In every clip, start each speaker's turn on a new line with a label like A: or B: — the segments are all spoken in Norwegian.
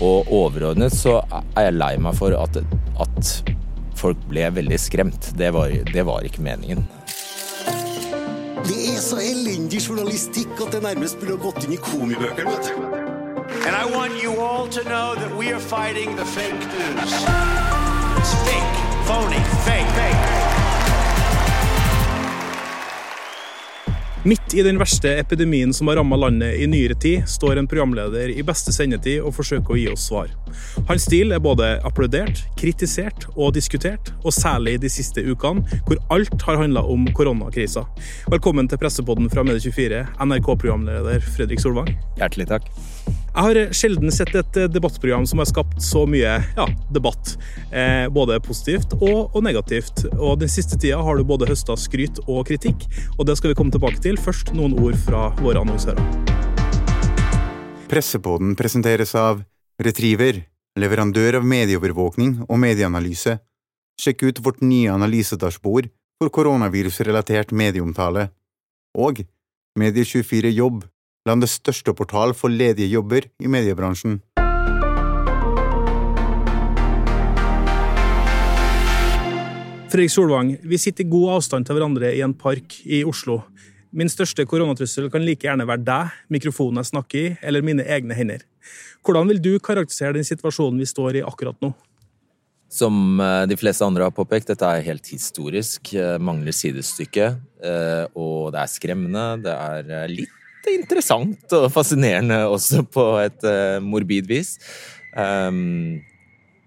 A: Og overordnet så er jeg lei meg for at, at folk ble veldig skremt. Det var, det var ikke meningen.
B: Det er så elendig journalistikk at det nærmest burde ha gått inn i komibøkene. vet du.
C: And I want you all to know that we are fighting the fake news. It's fake, phony, fake, fake.
D: Midt i den verste epidemien som har ramma landet i nyere tid, står en programleder i beste sendetid og forsøker å gi oss svar. Hans stil er både applaudert, kritisert og diskutert, og særlig de siste ukene, hvor alt har handla om koronakrisa. Velkommen til pressepodden fra Medie24, NRK-programleder Fredrik Solvang.
A: Hjertelig takk.
D: Jeg har sjelden sett et debattprogram som har skapt så mye ja, debatt. Eh, både positivt og, og, negativt. Og Den siste tida har du både høsta skryt og kritikk, og det skal vi komme tilbake til. Først noen ord fra våre annonsører.
E: Pressepodden presenteres av Retriever, leverandør av medieovervåkning og medieanalyse. Sjekk ut vårt nye analysedashbord for koronavirusrelatert medieomtale. Og Medie24 Jobb, landets største portal for ledige jobber i mediebransjen.
D: Fredrik Solvang, vi sitter i god avstand til hverandre i en park i Oslo. Min største koronatrussel kan like gjerne være deg, mikrofonen jeg snakker i, eller mine egne hender. Hvordan vil du karakterisere den situasjonen vi står i akkurat nå?
A: Som eh, de fleste andre har påpekt, dette er helt historisk. eh, Mangler sidestykke. eh, Og det er skremmende. Det er eh, litt interessant og fascinerende også på et uh, morbid vis. Um,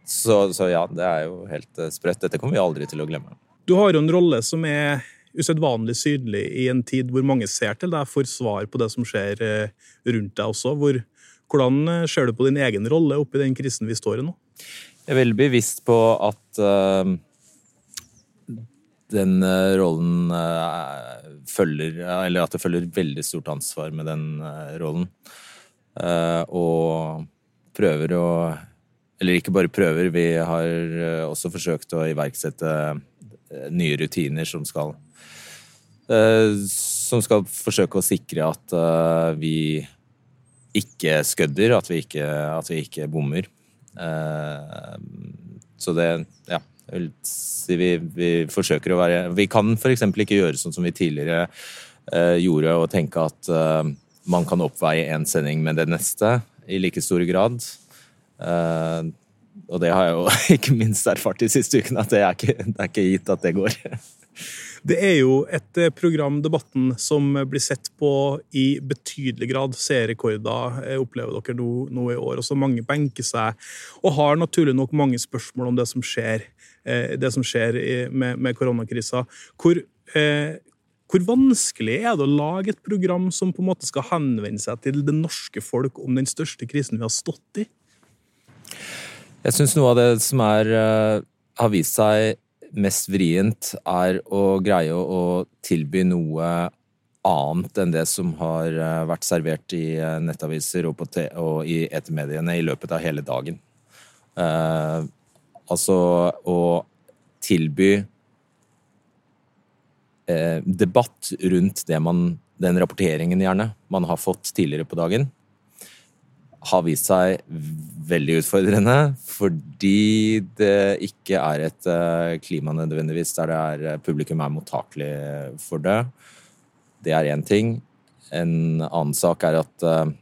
A: så, så ja, det er jo helt eh, sprøtt. Dette kommer vi aldri til å glemme.
D: Du har jo en rolle som er usedvanlig sydlig i en tid hvor mange ser til deg for svar på det som skjer eh, rundt deg også. Hvor, hvordan ser du på din egen rolle oppi den krisen vi står i nå?
A: Jeg er veldig bevisst på at eh, den eh, rollen eh, følger Eller at det følger veldig stort ansvar med den eh, rollen. Eh, og prøver å Eller ikke bare prøver, vi har eh, også forsøkt å iverksette eh, nye rutiner som skal eh, Som skal forsøke å sikre at eh, vi ikke skødder, at vi ikke, ikke bommer. Eh, så det Ja. Vi, vi forsøker å være Vi kan f.eks. ikke gjøre sånn som vi tidligere eh, gjorde, og tenke at eh, man kan oppveie én sending med det neste i like stor grad. Eh, og det har jeg jo ikke minst erfart de siste ukene, at det er ikke, det er ikke gitt at det går.
D: Det er jo et eh, program, Debatten, som blir sett på i betydelig grad. Seerrekorder eh, opplever dere nå, nå i år. og så mange benker seg og har naturlig nok mange spørsmål om det som skjer, eh, det som skjer med, med koronakrisa. Hvor, eh, hvor vanskelig er det å lage et program som på en måte skal henvende seg til det norske folk om den største krisen vi har stått i?
A: Jeg syns noe av det som er, har vist seg mest vrient, er å greie å tilby noe annet enn det som har eh, vært servert i eh, nettaviser og, og i etermediene i løpet av hele dagen. Eh, altså å tilby eh, debatt rundt man, den rapporteringen gjerne, man har fått tidligere på dagen har vist seg veldig utfordrende, fordi det ikke er et eh, klima nødvendigvis der det er, eh, publikum er mottakelig for det. Det er én ting. En annen sak er at eh,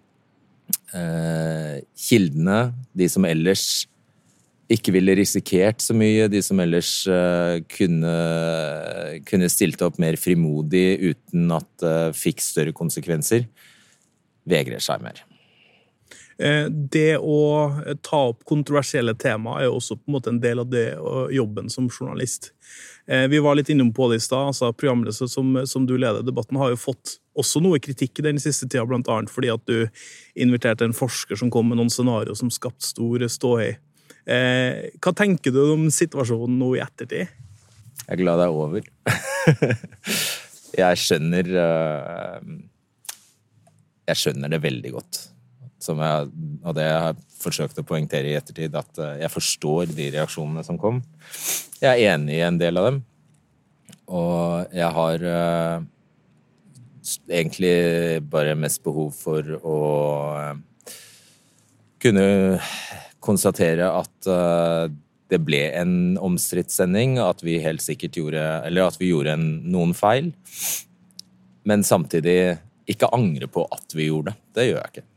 A: eh, kildene, de som ellers ikke ville risikert så mye, de som ellers eh, kunne, kunne stilt opp mer frimodig uten at det fikk større konsekvenser, vegrer seg mer.
D: Eh, Det å ta opp kontroversielle tema er jo også på en måte en del av det jobben som journalist. Eh, Vi var litt innom på det i stad. altså Programledelse som, som du leder debatten, har jo fått også noe kritikk i den siste tida, annet fordi at du inviterte en forsker som kom med noen scenarioer som skapte stor ståhei. Eh, Hva tenker du om situasjonen nå i ettertid?
A: Jeg er glad det er over. jeg skjønner Jeg skjønner det veldig godt. Jeg, og det har jeg forsøkt å poengtere i ettertid, at eh, jeg forstår de reaksjonene som kom. Jeg er enig i en del av dem. Og jeg har uh, egentlig bare mest behov for å uh, kunne konstatere at uh, det ble en omstridt sending, at vi helt sikkert gjorde Eller at vi gjorde en, noen feil. Men samtidig ikke angre på at vi gjorde det. Det gjør jeg ikke.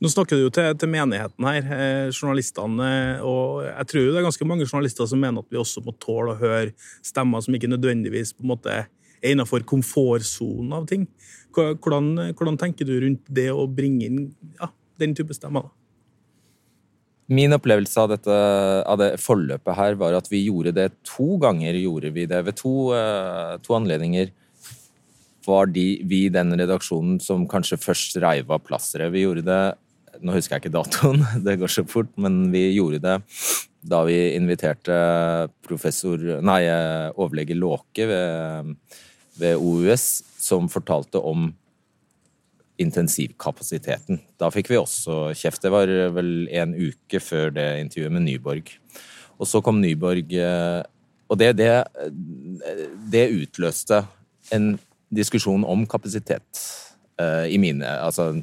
D: Nå snakker du jo til, til menigheten her, eh, journalistene, og jeg tror det er ganske mange journalister som mener at vi også må tåle å høre stemmer som ikke nødvendigvis på en måte er innenfor komfortsonen av ting. Hvordan, hvordan tenker du rundt det å bringe inn ja, den type stemmer? da?
A: Min opplevelse av, dette, av det forløpet her var at vi gjorde det to ganger. gjorde vi det Ved to, eh, to anledninger var de, vi den redaksjonen som kanskje først reiv av plasteret. Vi gjorde det Nå husker jeg ikke datoen, det går så fort, men vi gjorde det da vi inviterte professor Nei, eh, overlege Låke ved, ved OUS, som fortalte om intensivkapasiteten. Da fikk vi også kjeft. Det var vel en uke før det intervjuet med Nyborg. Og så kom Nyborg eh, Og det, det, det utløste en diskusjon om kapasitet eh, i mine Altså eh,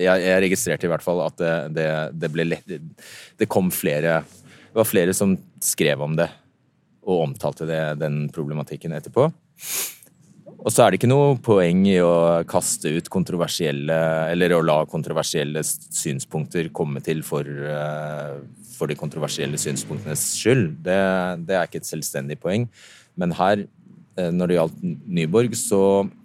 A: jeg, jeg registrerte i hvert fall at det, det, det ble lett Det kom flere Det var flere som skrev om det og omtalte det, den problematikken etterpå. Og så er det ikke noe poeng i å kaste ut kontroversielle Eller å la kontroversielle synspunkter komme til for, eh, for de kontroversielle synspunktenes skyld. Det, det er ikke et selvstendig poeng. Men her, eh, når det gjaldt Nyborg, så eh,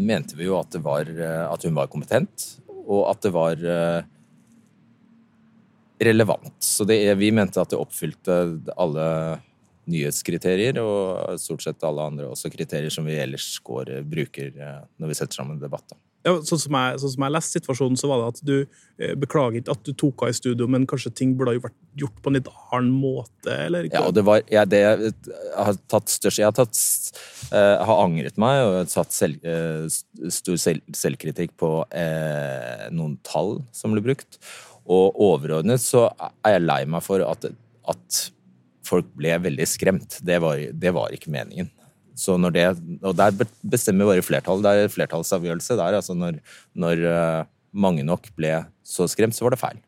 A: mente vi jo at, var, eh, at hun var kompetent, og at det var eh, relevant. Så det, vi mente at det oppfylte alle nyhetskriterier, og stort sett alle andre også kriterier som vi ellers går, bruker eh, når vi setter sammen debatt.
D: Ja, sånn, som jeg, sånn som jeg leste situasjonen, så var det at du eh, beklager ikke at du tok av i studio, men kanskje ting burde ha vært gjort på en litt annen måte? eller? ikke?
A: Ja, og det var ja, det jeg har tatt størst Jeg har, tatt, eh, har angret meg og tatt selv, eh, stor selv, selvkritikk på eh, noen tall som ble brukt. Og overordnet så er jeg lei meg for at, at folk ble veldig skremt. Det var, det var ikke meningen. Det, og der bestemmer bare flertallet. Det er flertallsavgjørelse der. altså Når, når eh, mange nok ble så skremt, så var det feil.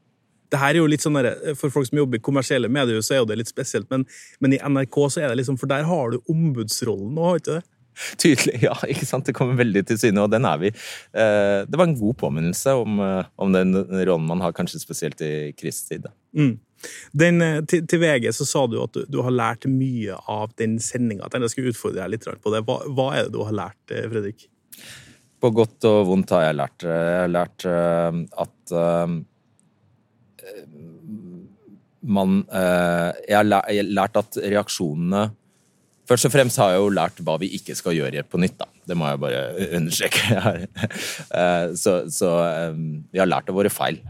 D: det her er jo litt sånn der, For folk som jobber i kommersielle medier, så er jo det litt spesielt. Men, men i NRK så er det liksom, for der har du ombudsrollen nå, har du ikke det?
A: Tydelig, ja. ikke sant? Det kommer veldig til syne, og den er vi. Eh, det var en god påminnelse om, eh, om den rollen man har, kanskje spesielt i krisetid.
D: Mm. Den, eh, til, til VG så sa du at du, du har lært mye av den sendinga. Jeg skulle utfordre deg litt på det. Hva, hva er det du har lært, eh, Fredrik?
A: På godt og vondt har jeg lært. Jeg har lært eh, at eh, man eh, Jeg har lært at reaksjonene Først og fremst har jeg jo lært hva vi ikke skal gjøre på nytt. da. Det må jeg bare understreke. Eh, så så eh, vi har lært av våre feil.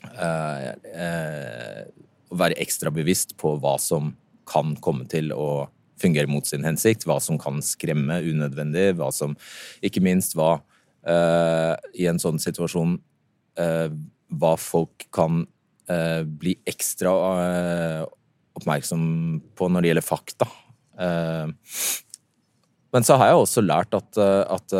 A: Eh, eh, være ekstra bevisst på hva som kan komme til å fungere mot sin hensikt, hva som kan skremme unødvendig, hva som Ikke minst hva eh, i en sånn situasjon eh, Hva folk kan eh, bli ekstra oppmerksom på når det gjelder fakta. Men så har jeg også lært at, at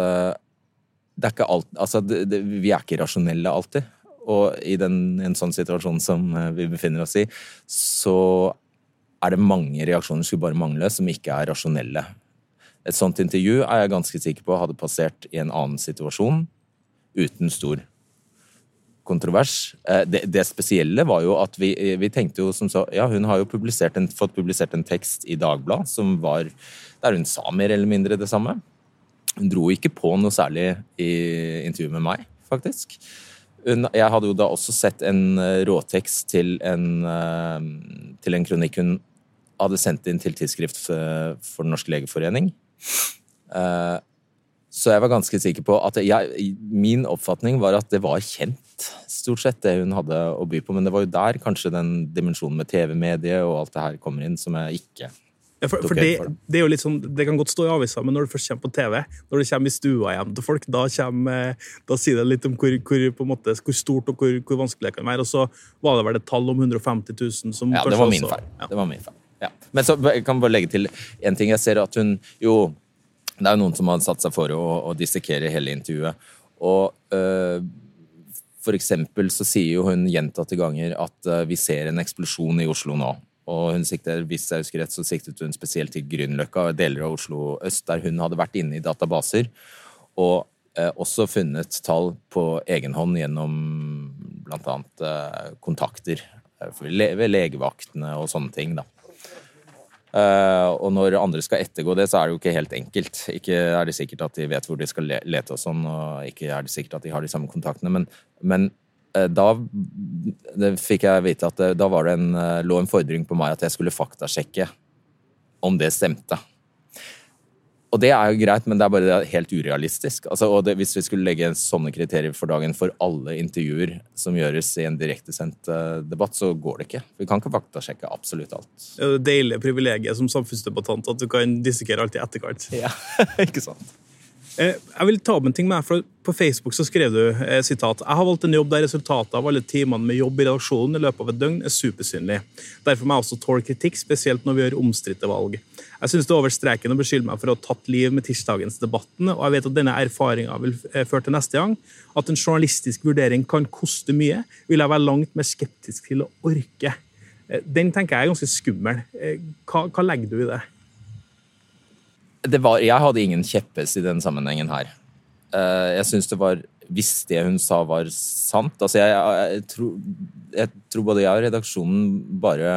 A: det er ikke alt, altså det, det, vi er ikke rasjonelle alltid. Og i den, en sånn situasjon som eh, vi befinner oss i, så er det mange reaksjoner skulle bare mangle som ikke er rasjonelle. Et sånt intervju er jeg ganske sikker på hadde passert i en annen situasjon uten stor kontrovers. Eh, Det, det spesielle var jo at vi, vi tenkte jo som så Ja, hun har jo publisert en, fått publisert en tekst i Dagbladet som var der hun sa mer eller mindre det samme. Hun dro ikke på noe særlig i intervjuet med meg, faktisk. Jeg hadde jo da også sett en eh, råtekst til en, eh, til en kronikk hun hadde sendt inn til Tidsskrift eh, for Den norske legeforening. Så jeg var ganske sikker på at jeg, Min oppfatning var at det var kjent, stort sett, det hun hadde å by på. Men det var jo der kanskje den dimensjonen med TV-mediet og alt det her kommer inn, som jeg ikke
D: Ja, for, for det,
A: det.
D: sånn, det kan godt stå i avisa, men når det først kommer på TV, når det kommer i stua hjem til folk, da, kommer, da sier det litt om hvor, hvor, måte, hvor stort og hvor, hvor vanskelig det kan være. Og så var det vel et tall om 150 000 som
A: Ja, det var min feil.
D: Ja.
A: Det var min feil. Ja. Men så jeg kan bare legge til en ting. Jeg ser at hun jo Det er jo noen som har satt seg for å, å dissekere hele intervjuet. Og øh, For eksempel så sier jo hun gjentatte ganger at øh, vi ser en eksplosjon i Oslo nå. Og hun sikter, hvis jeg husker rett, så siktet hun spesielt til Grünerløkka og deler av Oslo øst, der hun hadde vært inne i databaser. Og eh, også funnet tall på egen hånd gjennom bl.a. Eh, kontakter eh, ved legevaktene og sånne ting. da. Uh, og når andre skal ettergå det, så er det jo ikke helt enkelt. Ikke er det sikkert at de vet hvor de skal lete og sånn, og ikke er det sikkert at de har de samme kontaktene, men, men da det fikk jeg vite at det, da var det en, eh, lå en fordring på meg at jeg skulle faktasjekke om det stemte. Og det er jo greit, men det er bare helt urealistisk. Altså, det, hvis vi skulle legge sånne kriterier for dagen for alle intervjuer som gjøres i en direktesendt debatt, så går det ikke. Vi kan ikke faktasjekke absolutt alt.
D: Det er det deilige privilegiet som samfunnsdebattant at du kan dissekere alt i etterkant.
A: Ja, ikke sant?
D: Eh, Jeg vil ta opp en ting med for På Facebook så skrev du eh, sitat, jeg har valgt en jobb der resultatet av alle timene med jobb i redaksjonen i løpet av et døgn er supersynlig. Derfor må jeg også tåle kritikk, spesielt når vi gjør omstridte valg. Jeg synes det er over streken å beskylde meg for å ha tatt liv med tirsdagens debatten, og jeg vet at denne erfaringen vil eh, føre til neste gang. At en journalistisk vurdering kan koste mye, vil jeg være langt mer skeptisk til å orke. Den tenker jeg er ganske skummel. Hva, hva legger du i det?
A: Det var, jeg hadde ingen kjepphest i den sammenhengen her. Eh, jeg syns det var Hvis det hun sa var sant altså jeg, jeg, jeg, tror, jeg tror både jeg og redaksjonen bare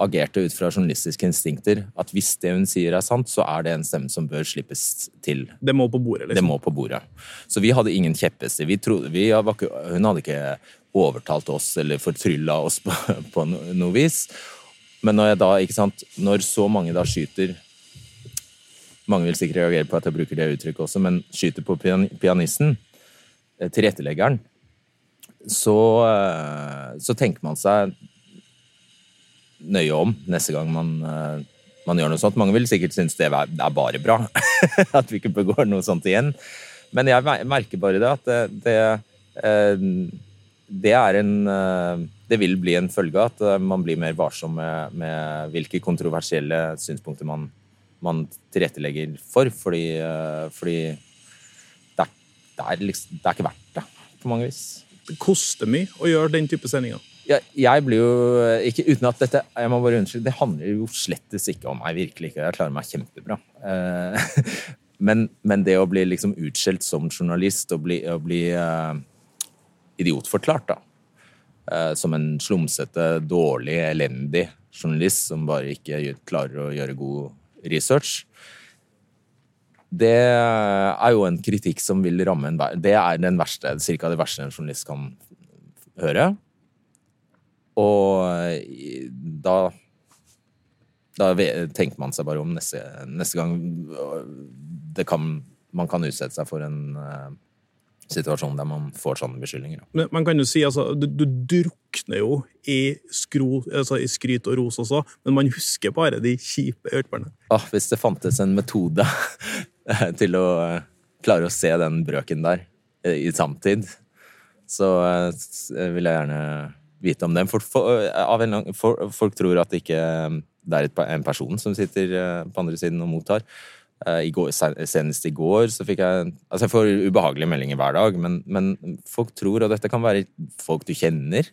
A: agerte ut fra journalistiske instinkter. At hvis det hun sier er sant, så er det en stemme som bør slippes til.
D: Det må på bordet, liksom.
A: Det må på bordet. Så vi hadde ingen kjepphester. Vi vi Hun hadde ikke overtalt oss eller fortrylla oss på, på noe vis. Men når jeg da, sant, når så mange da skyter Mange vil sikkert reagere på at jeg bruker det uttrykket også, men skyter på pian pianisten, eh, tilretteleggeren, så, eh, så tenker man seg nøye om neste gang man, eh, man gjør noe sånt. Mange vil sikkert synes det er, det er bare bra at vi ikke begår noe sånt igjen. Men jeg merker bare det at det, det, det er en Det vil bli en følge at man blir mer varsom med, med hvilke kontroversielle synspunkter man, man tilrettelegger for, fordi, eh, fordi det, er, det, er liksom, det er ikke verdt det, på mange vis
D: Det koster mye å gjøre den type sendinger.
A: jeg, jeg blir jo ikke uten at dette jeg må bare unnskylde, Det handler jo slettes ikke om meg, virkelig ikke. Jeg klarer meg kjempebra. Eh, men, men det å bli liksom utskjelt som journalist og bli, å bli eh, idiotforklart, da. eh, som en slumsete, dårlig, elendig journalist som bare ikke klarer å gjøre god research. Det er jo en kritikk som vil ramme en Det er den verste, cirka det verste en journalist kan høre. Og da Da tenker man seg bare om neste, neste gang det kan, man kan utsette seg for en eh, situasjon der man får sånne beskyldninger.
D: Men man kan jo si, altså, du, du drukner jo i, skro, altså, i skryt og ros også, men man husker bare de kjipe ørtene.
A: Ah, hvis det fantes en metode til å eh, klare å se den brøken der eh, i samtid, så eh, vil jeg gjerne vite om den. For, for, en for, folk tror at det ikke det er en person som sitter på andre siden og mottar. I går, senest i går så fikk jeg Altså, jeg får ubehagelige meldinger hver dag, men, men folk tror, og dette kan være folk du kjenner,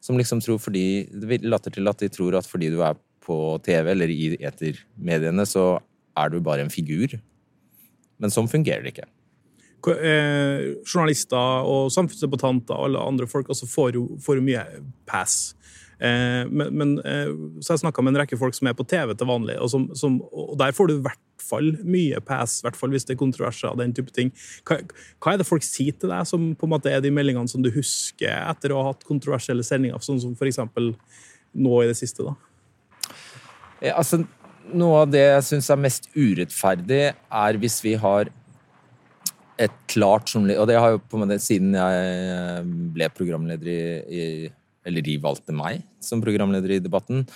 A: som liksom tror fordi later til at de tror at fordi du er på TV eller i etermediene, så er du bare en figur. Men sånn fungerer det ikke.
D: Eh, journalister og samfunnsdebattanter og alle andre folk altså får jo mye pass. Eh, men, men eh, så jeg snakka med en rekke folk som er på TV til vanlig, og, som, som, og der får du i hvert fall mye pass, hvert fall hvis det er kontroverser og den type ting. Hva, hva er det folk sier til deg som på en måte er de meldingene som du husker etter å ha hatt kontroversielle sendinger, sånn som eksempel nå i det siste? da?
A: Ja, Altså, noe av det jeg syns er mest urettferdig, er hvis vi har et klart journalist... Og det har jo på en måte siden jeg ble programleder i, i Eller de valgte meg som programleder i Debatten,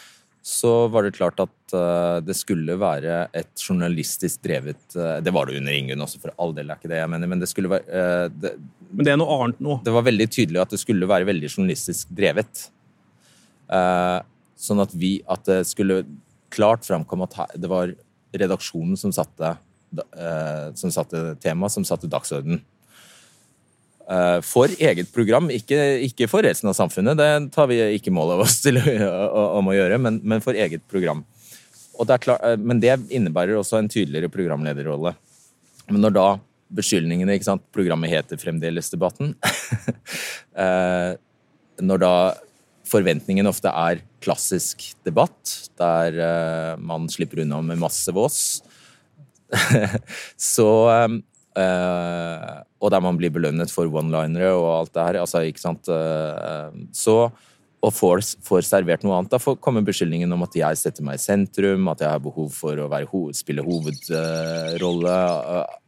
A: så var det klart at eh, det skulle være et journalistisk drevet eh, Det var det under Ingunn også, for all del er ikke det jeg mener, men det skulle være eh, det,
D: Men det er noe annet nå.
A: det var veldig tydelig at det skulle være veldig journalistisk drevet. Sånn at vi At det skulle klart framkomme at det var redaksjonen som satte, som satte tema, som satte dagsorden. Eh, for eget program, ikke, ikke for resten av samfunnet, det tar vi ikke mål av oss til om å gjøre, men, men for eget program. Og det klart, eh, men det innebærer også en tydeligere programlederrolle. Men når da beskyldningene ikke sant, Programmet heter fremdeles Debatten. Eh, når da forventningen ofte er klassisk debatt, der man slipper unna med masse vås, så eh, Og der man blir belønnet for one-linere og alt det her. Altså, ikke sant? Uh, så og får, får servert noe annet. Da får, kommer beskyldningen om at jeg setter meg i sentrum, at jeg har behov for å være, ho- spille hovedrolle.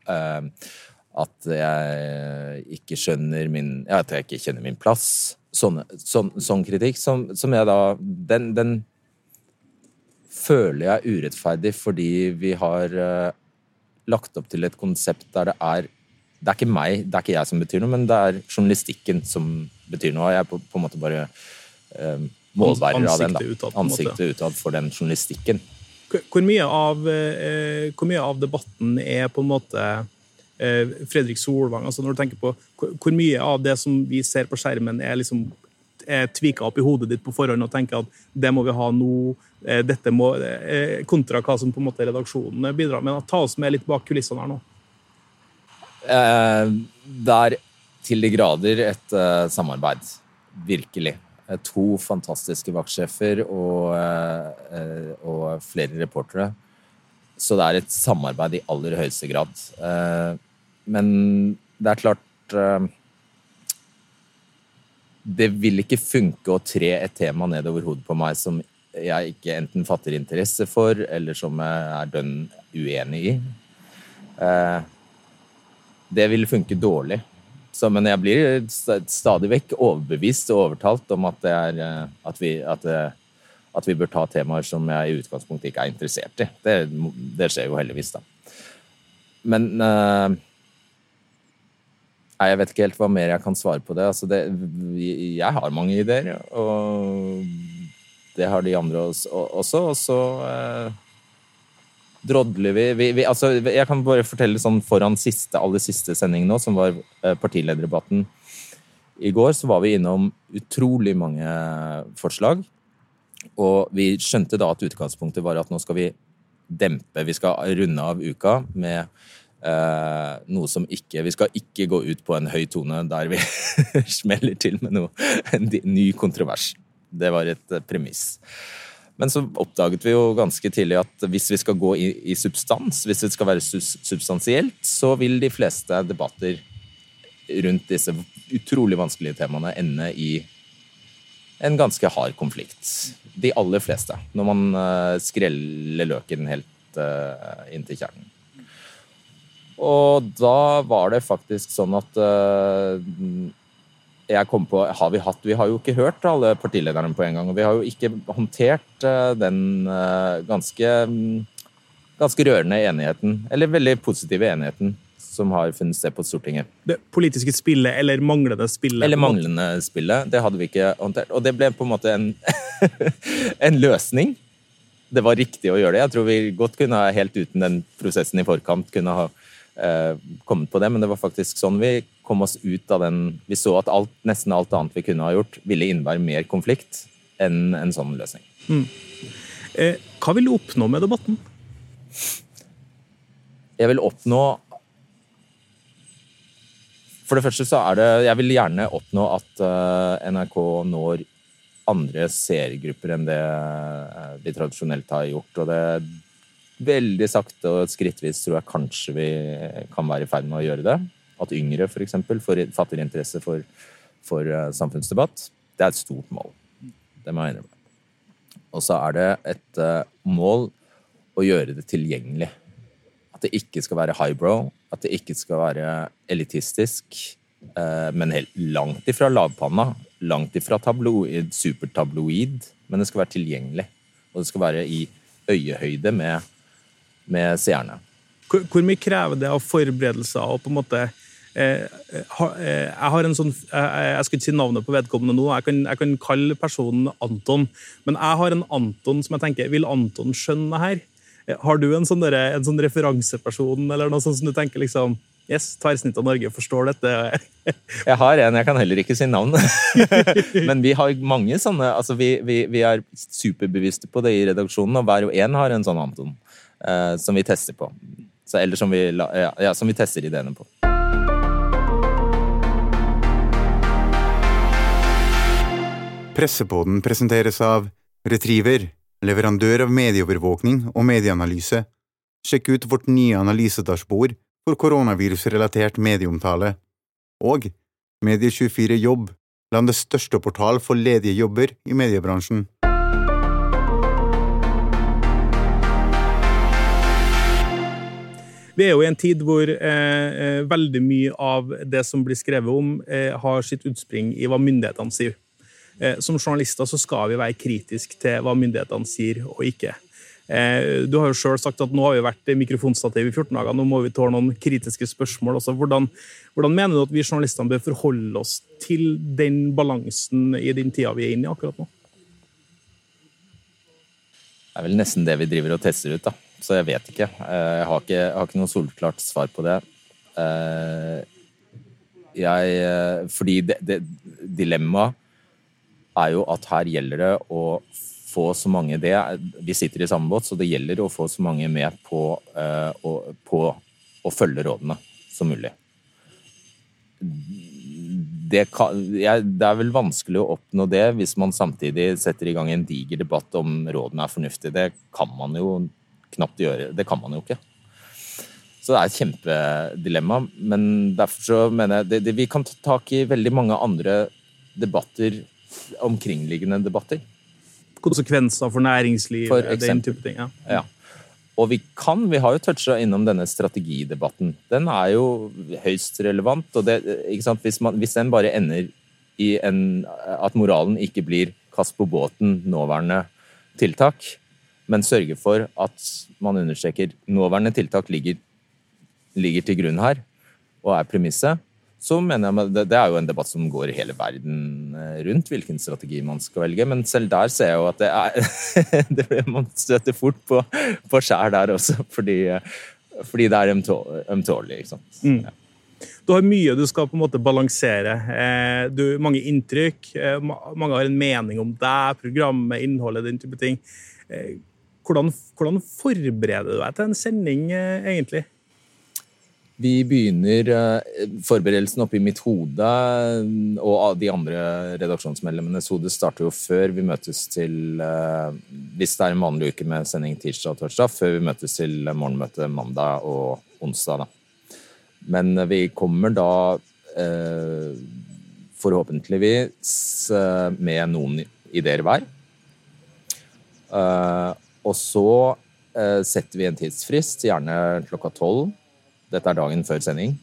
A: Uh, at jeg ikke skjønner min ja, At jeg ikke kjenner min plass. Sånne, sånn, sånn kritikk som, som jeg da den, den føler jeg er urettferdig fordi vi har lagt opp til et konsept der det er Det er ikke meg, det er ikke jeg som betyr noe, men det er journalistikken som betyr noe. Jeg er på, på en måte bare eh, målbærer av den. da.
D: Ansiktet utad,
A: for den journalistikken.
D: Hvor mye av, eh, hvor mye av debatten er på en måte eh, Fredrik Solvang? altså Når du tenker på hvor mye av det som vi ser på skjermen, er liksom er tvika opp i hodet ditt på forhånd og tenker at det må vi ha nå, eh, dette må, eh, kontra hva som på en måte redaksjonen bidrar med. Ta oss med litt bak kulissene her nå.
A: Eh, det er til de grader et eh, samarbeid. Virkelig. Eh, To fantastiske vaktsjefer og, eh, eh, og flere reportere. Så det er et samarbeid i aller høyeste grad. Eh, men det er klart eh, Det vil ikke funke å tre et tema nedover hodet på meg som jeg ikke enten fatter interesse for, eller som jeg er dønn uenig i. Eh, det vil funke dårlig. Så, men jeg blir stadig vekk overbevist og overtalt om at, er, eh, at, vi, at, at vi bør ta temaer som jeg i utgangspunktet ikke er interessert i. Det, det skjer jo heldigvis, da. Men eh, Nei, jeg vet ikke helt hva mer jeg kan svare på det. Altså det jeg har mange ideer, og det har de andre også. og så eh, drodler vi, vi, vi altså, Jeg kan bare fortelle sånn foran siste, aller siste sending nå, som var eh, partilederdebatten i går, så var vi innom utrolig mange forslag. Og vi skjønte da at utgangspunktet var at nå skal vi dempe, vi skal runde av uka med eh, noe som ikke Vi skal ikke gå ut på en høy tone der vi smeller til med noe, en ny kontrovers. Det var et eh, premiss. Men så oppdaget vi jo ganske tidlig at hvis vi skal gå i, i substans, hvis det skal være substansielt, så vil de fleste debatter rundt disse utrolig vanskelige temaene ende i en ganske hard konflikt. De aller fleste. Når man eh, skreller løken helt eh, inn til kjernen. Og da var det faktisk sånn at eh, jeg kom på har vi, hatt, vi har jo ikke hørt alle partilederne på en gang. Og vi har jo ikke håndtert eh, den eh, ganske, mm, ganske rørende enigheten, eller veldig positive enigheten, som har funnet sted på Stortinget.
D: Det politiske spillet eller manglende spillet.
A: Eller manglende spillet. Det hadde vi ikke håndtert. Og det ble på en måte en, en løsning. Det var riktig å gjøre det. Jeg tror vi godt kunne ha, helt uten den prosessen i forkant, kunne ha kommet på det, men det var faktisk sånn vi kom oss ut av den Vi så at alt, nesten alt annet vi kunne ha gjort, ville innebære mer konflikt enn en sånn løsning.
D: Eh, hva vil du oppnå med debatten?
A: jeg vil oppnå For det første så er det Jeg vil gjerne oppnå at eh, NRK når andre seergrupper enn det eh, vi tradisjonelt har gjort. Og det veldig sakte og skrittvis tror jeg kanskje vi kan være i ferd med å gjøre det. At yngre f.eks. fatter interesse for, for eh, samfunnsdebatt. Det er et stort mål. Det må jeg innrømme. Og så er det et eh, mål å gjøre det tilgjengelig. At det ikke skal være highbrow, at det ikke skal være elitistisk, eh, men helt langt ifra lavpanna. Langt ifra tabloid, supertabloid, men det skal være tilgjengelig. Og det skal være i øyehøyde med, med seerne.
D: Hvor, hvor mye krever det av forberedelser og på en måte eh, ha, eh, Jeg har en sånn eh, Jeg skal ikke si navnet på vedkommende nå, jeg kan, jeg kan kalle personen Anton. Men jeg har en Anton som jeg tenker Vil Anton skjønne her? Eh, Har du en sånn, der, en sånn referanseperson eller noe sånt som du tenker liksom Yes, Tverrsnitt av Norge forstår dette.
A: Jeg har en, jeg kan heller ikke si navnet. Men vi har mange sånne altså vi, vi, vi, er superbevisste på det i redaksjonen, og hver og en har en sånn Anton eh, som vi tester på. Så, eller som vi, ja, ja, som vi tester ideene på.
E: Pressepodden presenteres av Retriever, leverandør av medieovervåkning og medieanalyse. Sjekk ut vårt nye analysedashbord for koronavirusrelatert medieomtale. Og Medie24 Jobb, landets største portal for ledige jobber i mediebransjen.
D: Vi er jo i en tid hvor eh, eh, veldig mye av det som blir skrevet om, eh, har sitt utspring i hva myndighetene sier. Eh, som journalister så skal vi være kritiske til hva myndighetene sier og ikke. Eh, du har jo selv sagt at nå har vi vært mikrofonstativ i 14 dager, nå må vi tåle noen kritiske spørsmål. Også. Hvordan, hvordan mener du at vi journalistene bør forholde oss til den balansen i den tida vi er inne i akkurat nå?
A: Det er vel nesten det vi driver og tester ut, da. Så jeg vet ikke. Eh, jeg har ikke, jeg har ikke noe solklart svar på det. Eh, jeg Fordi det, det dilemmaet er jo at her gjelder det å få så mange det Vi sitter i samme båt, så det gjelder å få så mange med på, på å følge rådene som mulig. Det, kan, ja, det, er vel vanskelig å oppnå det hvis man samtidig setter i gang en diger debatt om rådene er fornuftige. Det kan man jo knapt gjøre. Det kan man jo ikke. Så det er et kjempedilemma. Men derfor så mener jeg det, det, Vi kan ta tak i veldig mange andre debatter, omkringliggende debatter.
D: Konsekvenser for næringsliv,
A: For
D: den type ting. Ja.
A: Ja. Og vi kan, vi har jo toucha innom denne strategidebatten. Den er jo høyst relevant. og det? Hvis, man, hvis den bare ender i en, at moralen ikke blir kast på båten, nåværende tiltak, men sørge for at man understreker nåværende tiltak ligger, ligger til grunn her, og er premisset, så mener jeg det, det er jo en debatt som går hele verden eh, rundt, hvilken strategi man skal velge. Men selv der ser jeg jo at det er det blir, Man støter fort på, på skjær der også, fordi, fordi det er ømtå- ømtålig. ikke sant? Ja.
D: Du har mye du skal på en måte balansere. Eh, du, mange inntrykk. Eh, mange har en mening om deg, programmet, innholdet, den type ting. Eh, hvordan, hvordan forbereder du deg til en sending, eh, egentlig?
A: Vi begynner eh, Forberedelsen oppi mitt hode og de andre redaksjonsmedlemmenes hode starter jo før vi møtes til eh, Hvis det er en vanlig uke med sending tirsdag og torsdag, før vi møtes til morgenmøte mandag og onsdag. Da. Men vi kommer da eh, forhåpentligvis eh, med noen ideer hver. Eh, og så eh, setter vi en tidsfrist, gjerne klokka tolv. Dette er dagen før sending.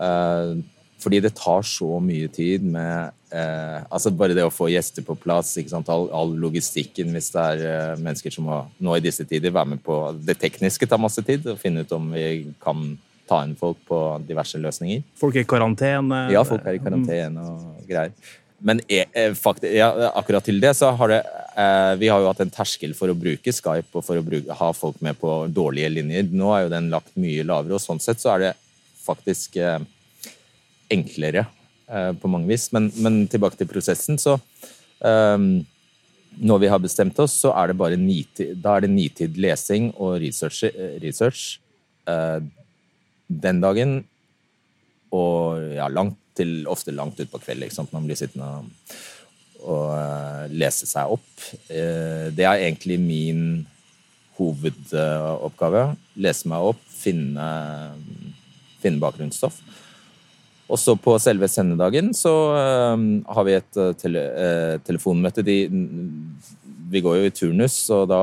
A: Eh, fordi det tar så mye tid med eh, altså Bare det å få gjester på plass? All, all logistikken hvis det er eh, mennesker som må nå i disse tider være med på Det tekniske tar masse tid, å finne ut om vi kan ta inn folk på diverse løsninger.
D: Folk er i karantene.
A: Ja, folk er i karantene og greier. Men eh, faktisk, ja, akkurat til det så har det eh, Vi har jo hatt en terskel for å bruke Skype og for å bruke, ha folk med på dårlige linjer. Nå er jo den lagt mye lavere, og sånn sett så er det faktisk eh, enklere eh, på mange vis. Men, men tilbake til prosessen, så eh, Når vi har bestemt oss, så er det bare nitid, da er det nitid lesing og research, research eh, den dagen. Og ja, langt til, ofte langt utpå kveld. Ikke? Man blir sittende og, og eh, lese seg opp. Eh, det er egentlig min hovedoppgave. Lese meg opp, finne, finne bakgrunnsstoff. Og så på selve sendedagen så eh, har vi et tele, telefonmøte. De, vi går jo i turnus, og da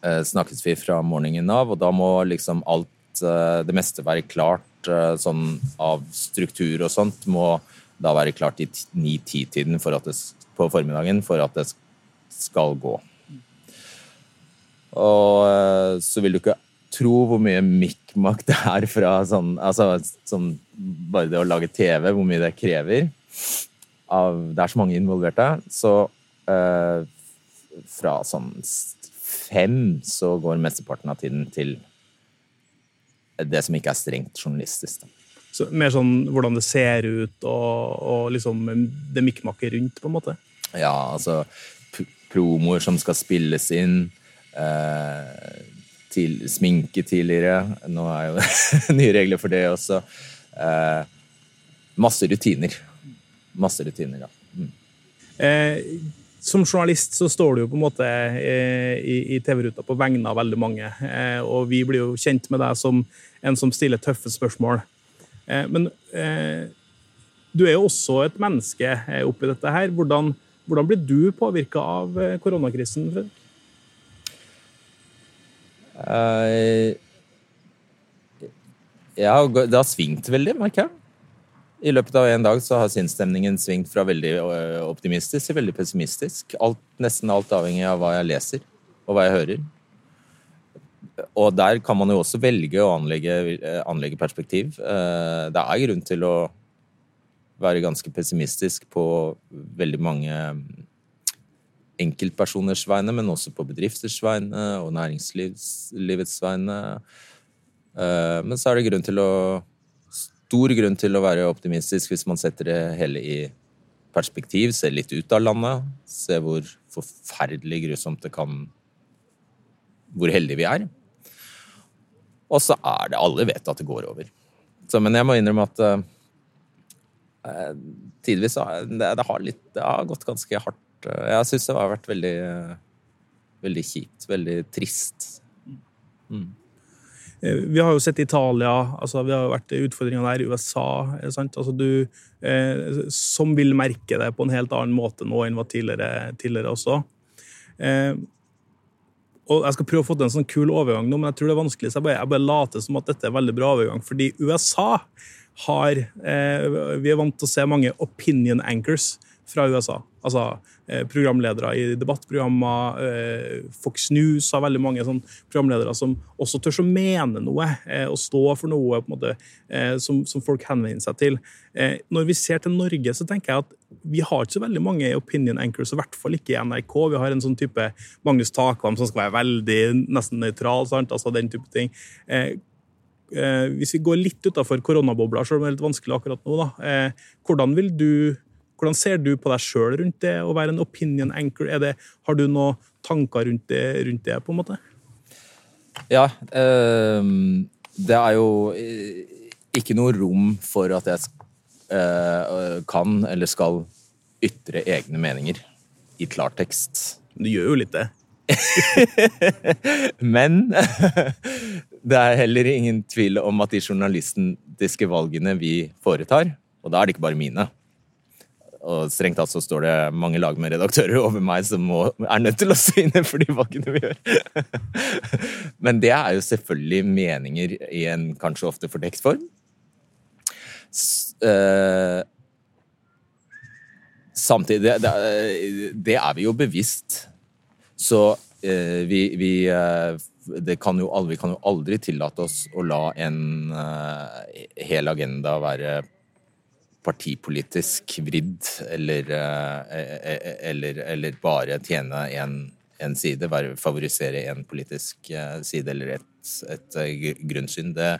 A: snakkes vi fra morgenen av, og da må liksom alt Det meste være klart sånn av struktur og sånt må da være klart i ni-ti-tiden for at det s- på formiddagen for at det skal gå. Og eh, så vil du ikke tro hvor mye mikk-makk det er fra sånn Altså sånn, bare det å lage TV, hvor mye det krever. Av, det er så mange involverte. Så eh, fra sånn fem så går mesteparten av tiden til det som ikke er strengt journalistisk. Da.
D: Så, mer sånn hvordan det ser ut, og, og liksom det mikkmakket rundt, på en måte?
A: Ja, altså promoer som skal spilles inn. Eh, til, sminke tidligere. Nå er jo nye regler for det også. Eh, masse rutiner. Masse rutiner, ja. Mm.
D: Eh, som journalist så står du jo på en måte eh, i, i TV-ruta på vegne av veldig mange. Eh, og vi blir jo kjent med deg som en som stiller tøffe spørsmål. Eh, men eh, du er jo også et menneske eh, oppi dette her. Hvordan, hvordan blir du påvirka av koronakrisen? Fred?
A: Eh, ja, det har svingt veldig, merker jeg. I løpet av en dag så har sinnsstemningen svingt fra veldig optimistisk til veldig pessimistisk. Alt, nesten alt avhengig av hva jeg leser, og hva jeg hører. Og der kan man jo også velge å anlegge, eh, anlegge perspektiv. Eh, Det er grunn til å være ganske pessimistisk på veldig mange mm, enkeltpersoners vegne, men også på bedrifters vegne og næringslivets vegne. Eh, Men så er det grunn til å stor grunn til å være optimistisk hvis man setter det hele i perspektiv, ser litt ut av landet, ser hvor forferdelig grusomt det kan Hvor heldige vi er. Og så er det Alle vet at det går over. Så, men jeg må innrømme at uh, tidvis har det, det, har litt, det har gått ganske hardt. Jeg syns det har vært veldig, veldig kjipt. Veldig trist.
D: Mm. Vi har jo sett Italia, altså vi har jo vært utfordringer der, i USA. Altså du, eh, som vil merke det på en helt annen måte nå enn var tidligere, tidligere også. Eh, og Jeg skal prøve å få til en sånn kul overgang nå, men jeg tror det er vanskelig, så jeg bare, jeg bare later som at dette er veldig bra overgang. Fordi USA har eh, Vi er vant til å se mange opinion anchors fra USA. Altså eh, programledere i debattprogrammer. Eh, Fox News har veldig mange sånn programledere som også tør å mene noe eh, og stå for noe måte, som, som folk henvender seg til. Når vi ser til Norge, så tenker jeg at vi har ikke så veldig mange opinion anchors, i hvert fall ikke i NRK. Vi har en sånn type Magnus Takvam som skal være veldig nesten nøytral. sant? Altså den type ting. Hvis vi går litt utafor koronabobla, selv om det er litt vanskelig akkurat nå, da, hvordan, vil du, hvordan ser du på deg sjøl rundt det å være en opinion anchor? Er det, har du noen tanker rundt det, rundt det, på en måte?
A: Ja, Øh, det er jo eh, ikke noe rom for at jeg øh, kan eller skal ytre egne meninger i klartekst.
D: Du gjør jo litt det.
A: Men det er heller ingen tvil om at de journalistiske valgene vi foretar, og da er det ikke bare mine og strengt tatt så står det mange lag med redaktører over meg som må, er nødt til å stå inne for de valgene vi gjør. Men det er jo selvfølgelig meninger i en kanskje ofte fordekt form. Eh, samtidig det, det, er vi jo bevisst. Så eh, vi, vi det kan jo aldri, vi kan jo aldri tillate oss å la en hel agenda være partipolitisk vridd, eller, eh, eller, eller bare tjene en, en side, favorisere en politisk eh, side eller et, et eh, grunnsyn. Det,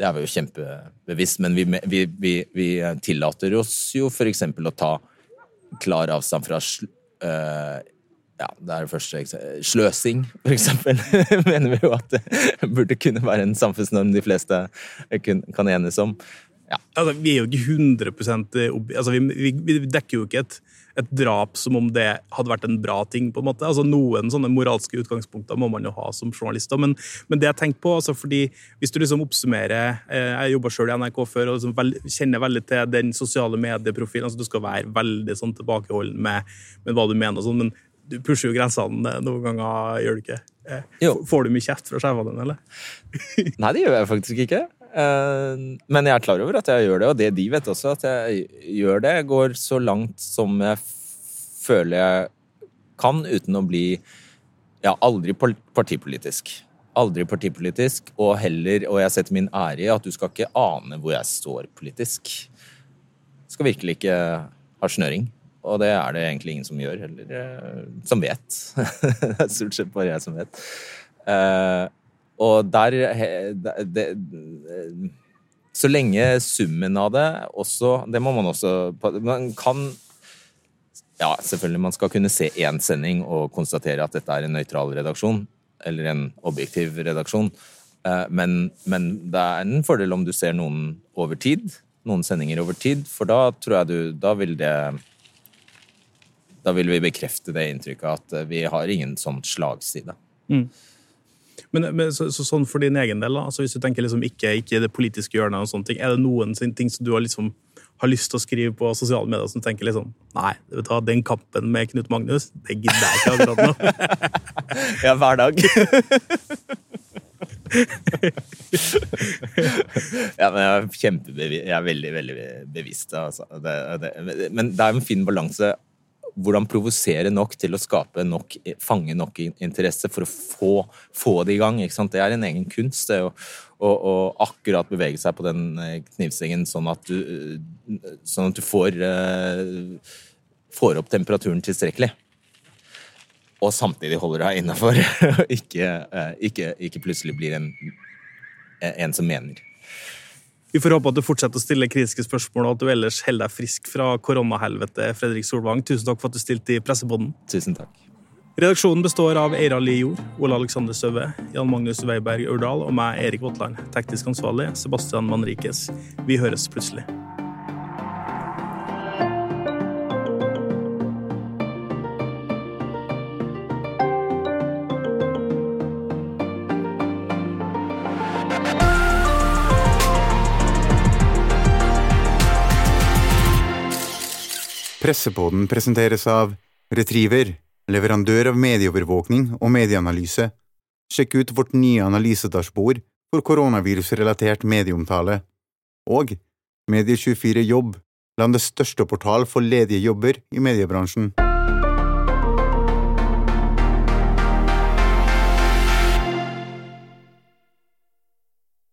A: det er vi jo kjempebevisst, men vi, vi, vi, vi tillater oss jo f.eks. å ta klar avstand fra uh, ja, det er det første. Sløsing, for eksempel, mener vi jo at det burde kunne være en samfunnsnorm de fleste kan enes om.
D: Ja. Altså, vi er jo ikke 100 opp, altså, vi, vi, vi, dekker jo ikke et, et, drap som om det hadde vært en bra ting. på en måte. Altså, Noen sånne moralske utgangspunkter må man jo ha som journalister. Men, men det jeg tenker på, altså, fordi hvis du liksom oppsummerer eh, Jeg jobba sjøl i NRK før og liksom vel, kjenner veldig til den sosiale medieprofilen. altså Du skal være veldig sånn tilbakeholden med, med hva du mener, og sånn, men du pusher jo grensene noen ganger, gjør du ikke? Eh, får du mye kjeft fra sjefene dine, eller?
A: Nei, det gjør jeg faktisk ikke. Men jeg er klar over at jeg gjør det, og det de vet også, at jeg gjør det. Jeg går så langt som jeg føler jeg kan, uten å bli ja, aldri partipolitisk. Aldri partipolitisk, og heller, og jeg setter min ære i at du skal ikke ane hvor jeg står politisk. Du skal virkelig ikke ha snøring. Og det er det egentlig ingen som gjør, eller som vet. det er stort sett bare jeg som vet. Og der det, Så lenge summen av det også Det må man også Man kan Ja, selvfølgelig, man skal kunne se én sending og konstatere at dette er en nøytral redaksjon, eller en objektiv redaksjon. Eh, Men, men det er en fordel om du ser noen over tid, noen sendinger over tid, for da tror jeg du Da vil det Da vil vi bekrefte det inntrykket at vi har ingen sånn slagside.
D: Men, men så, så sånn for din egen del, da, altså hvis du tenker liksom ikke, ikke det politiske hjørnet, og sånne ting, er det noen ting som du har liksom har lyst til å skrive på sosiale medier som tenker liksom Nei, hva, den kampen med Knut Magnus, det gidder jeg ikke akkurat nå.
A: Ja, hver dag. ja, men jeg er. Jeg er veldig, veldig bevisst. Altså. Det, det, men det er en fin balanse. Hvordan provosere nok til å skape nok, fange nok interesse for å få, få det i gang. Det er en egen kunst. det å, å, å akkurat bevege seg på den eh, knivsengen sånn at du, eh, sånn at du får, uh, får opp temperaturen tilstrekkelig og samtidig holder deg innafor. ikke, uh, ikke, ikke plutselig blir en, en som mener.
D: Vi får håpe at du fortsetter å stille kritiske spørsmål, og at du ellers holder deg frisk fra koronahelvete, Fredrik Solvang. Tusen takk for at du stilte i Presseboden.
A: Tusen takk.
D: Redaksjonen består av Eira Li Jord, Ole Alexander Søve, Jan Magnus Weiberg Aurdal og meg, Erik Våtland. Teknisk ansvarlig Sebastian Manrikes. Vi høres plutselig.
E: Pressepodden presenteres av Retriever, leverandør av medieovervåkning og medieanalyse. Sjekk ut vårt nye analysedashbord for koronavirusrelatert medieomtale. Og Medie24 Jobb, landets største portal for ledige jobber i mediebransjen.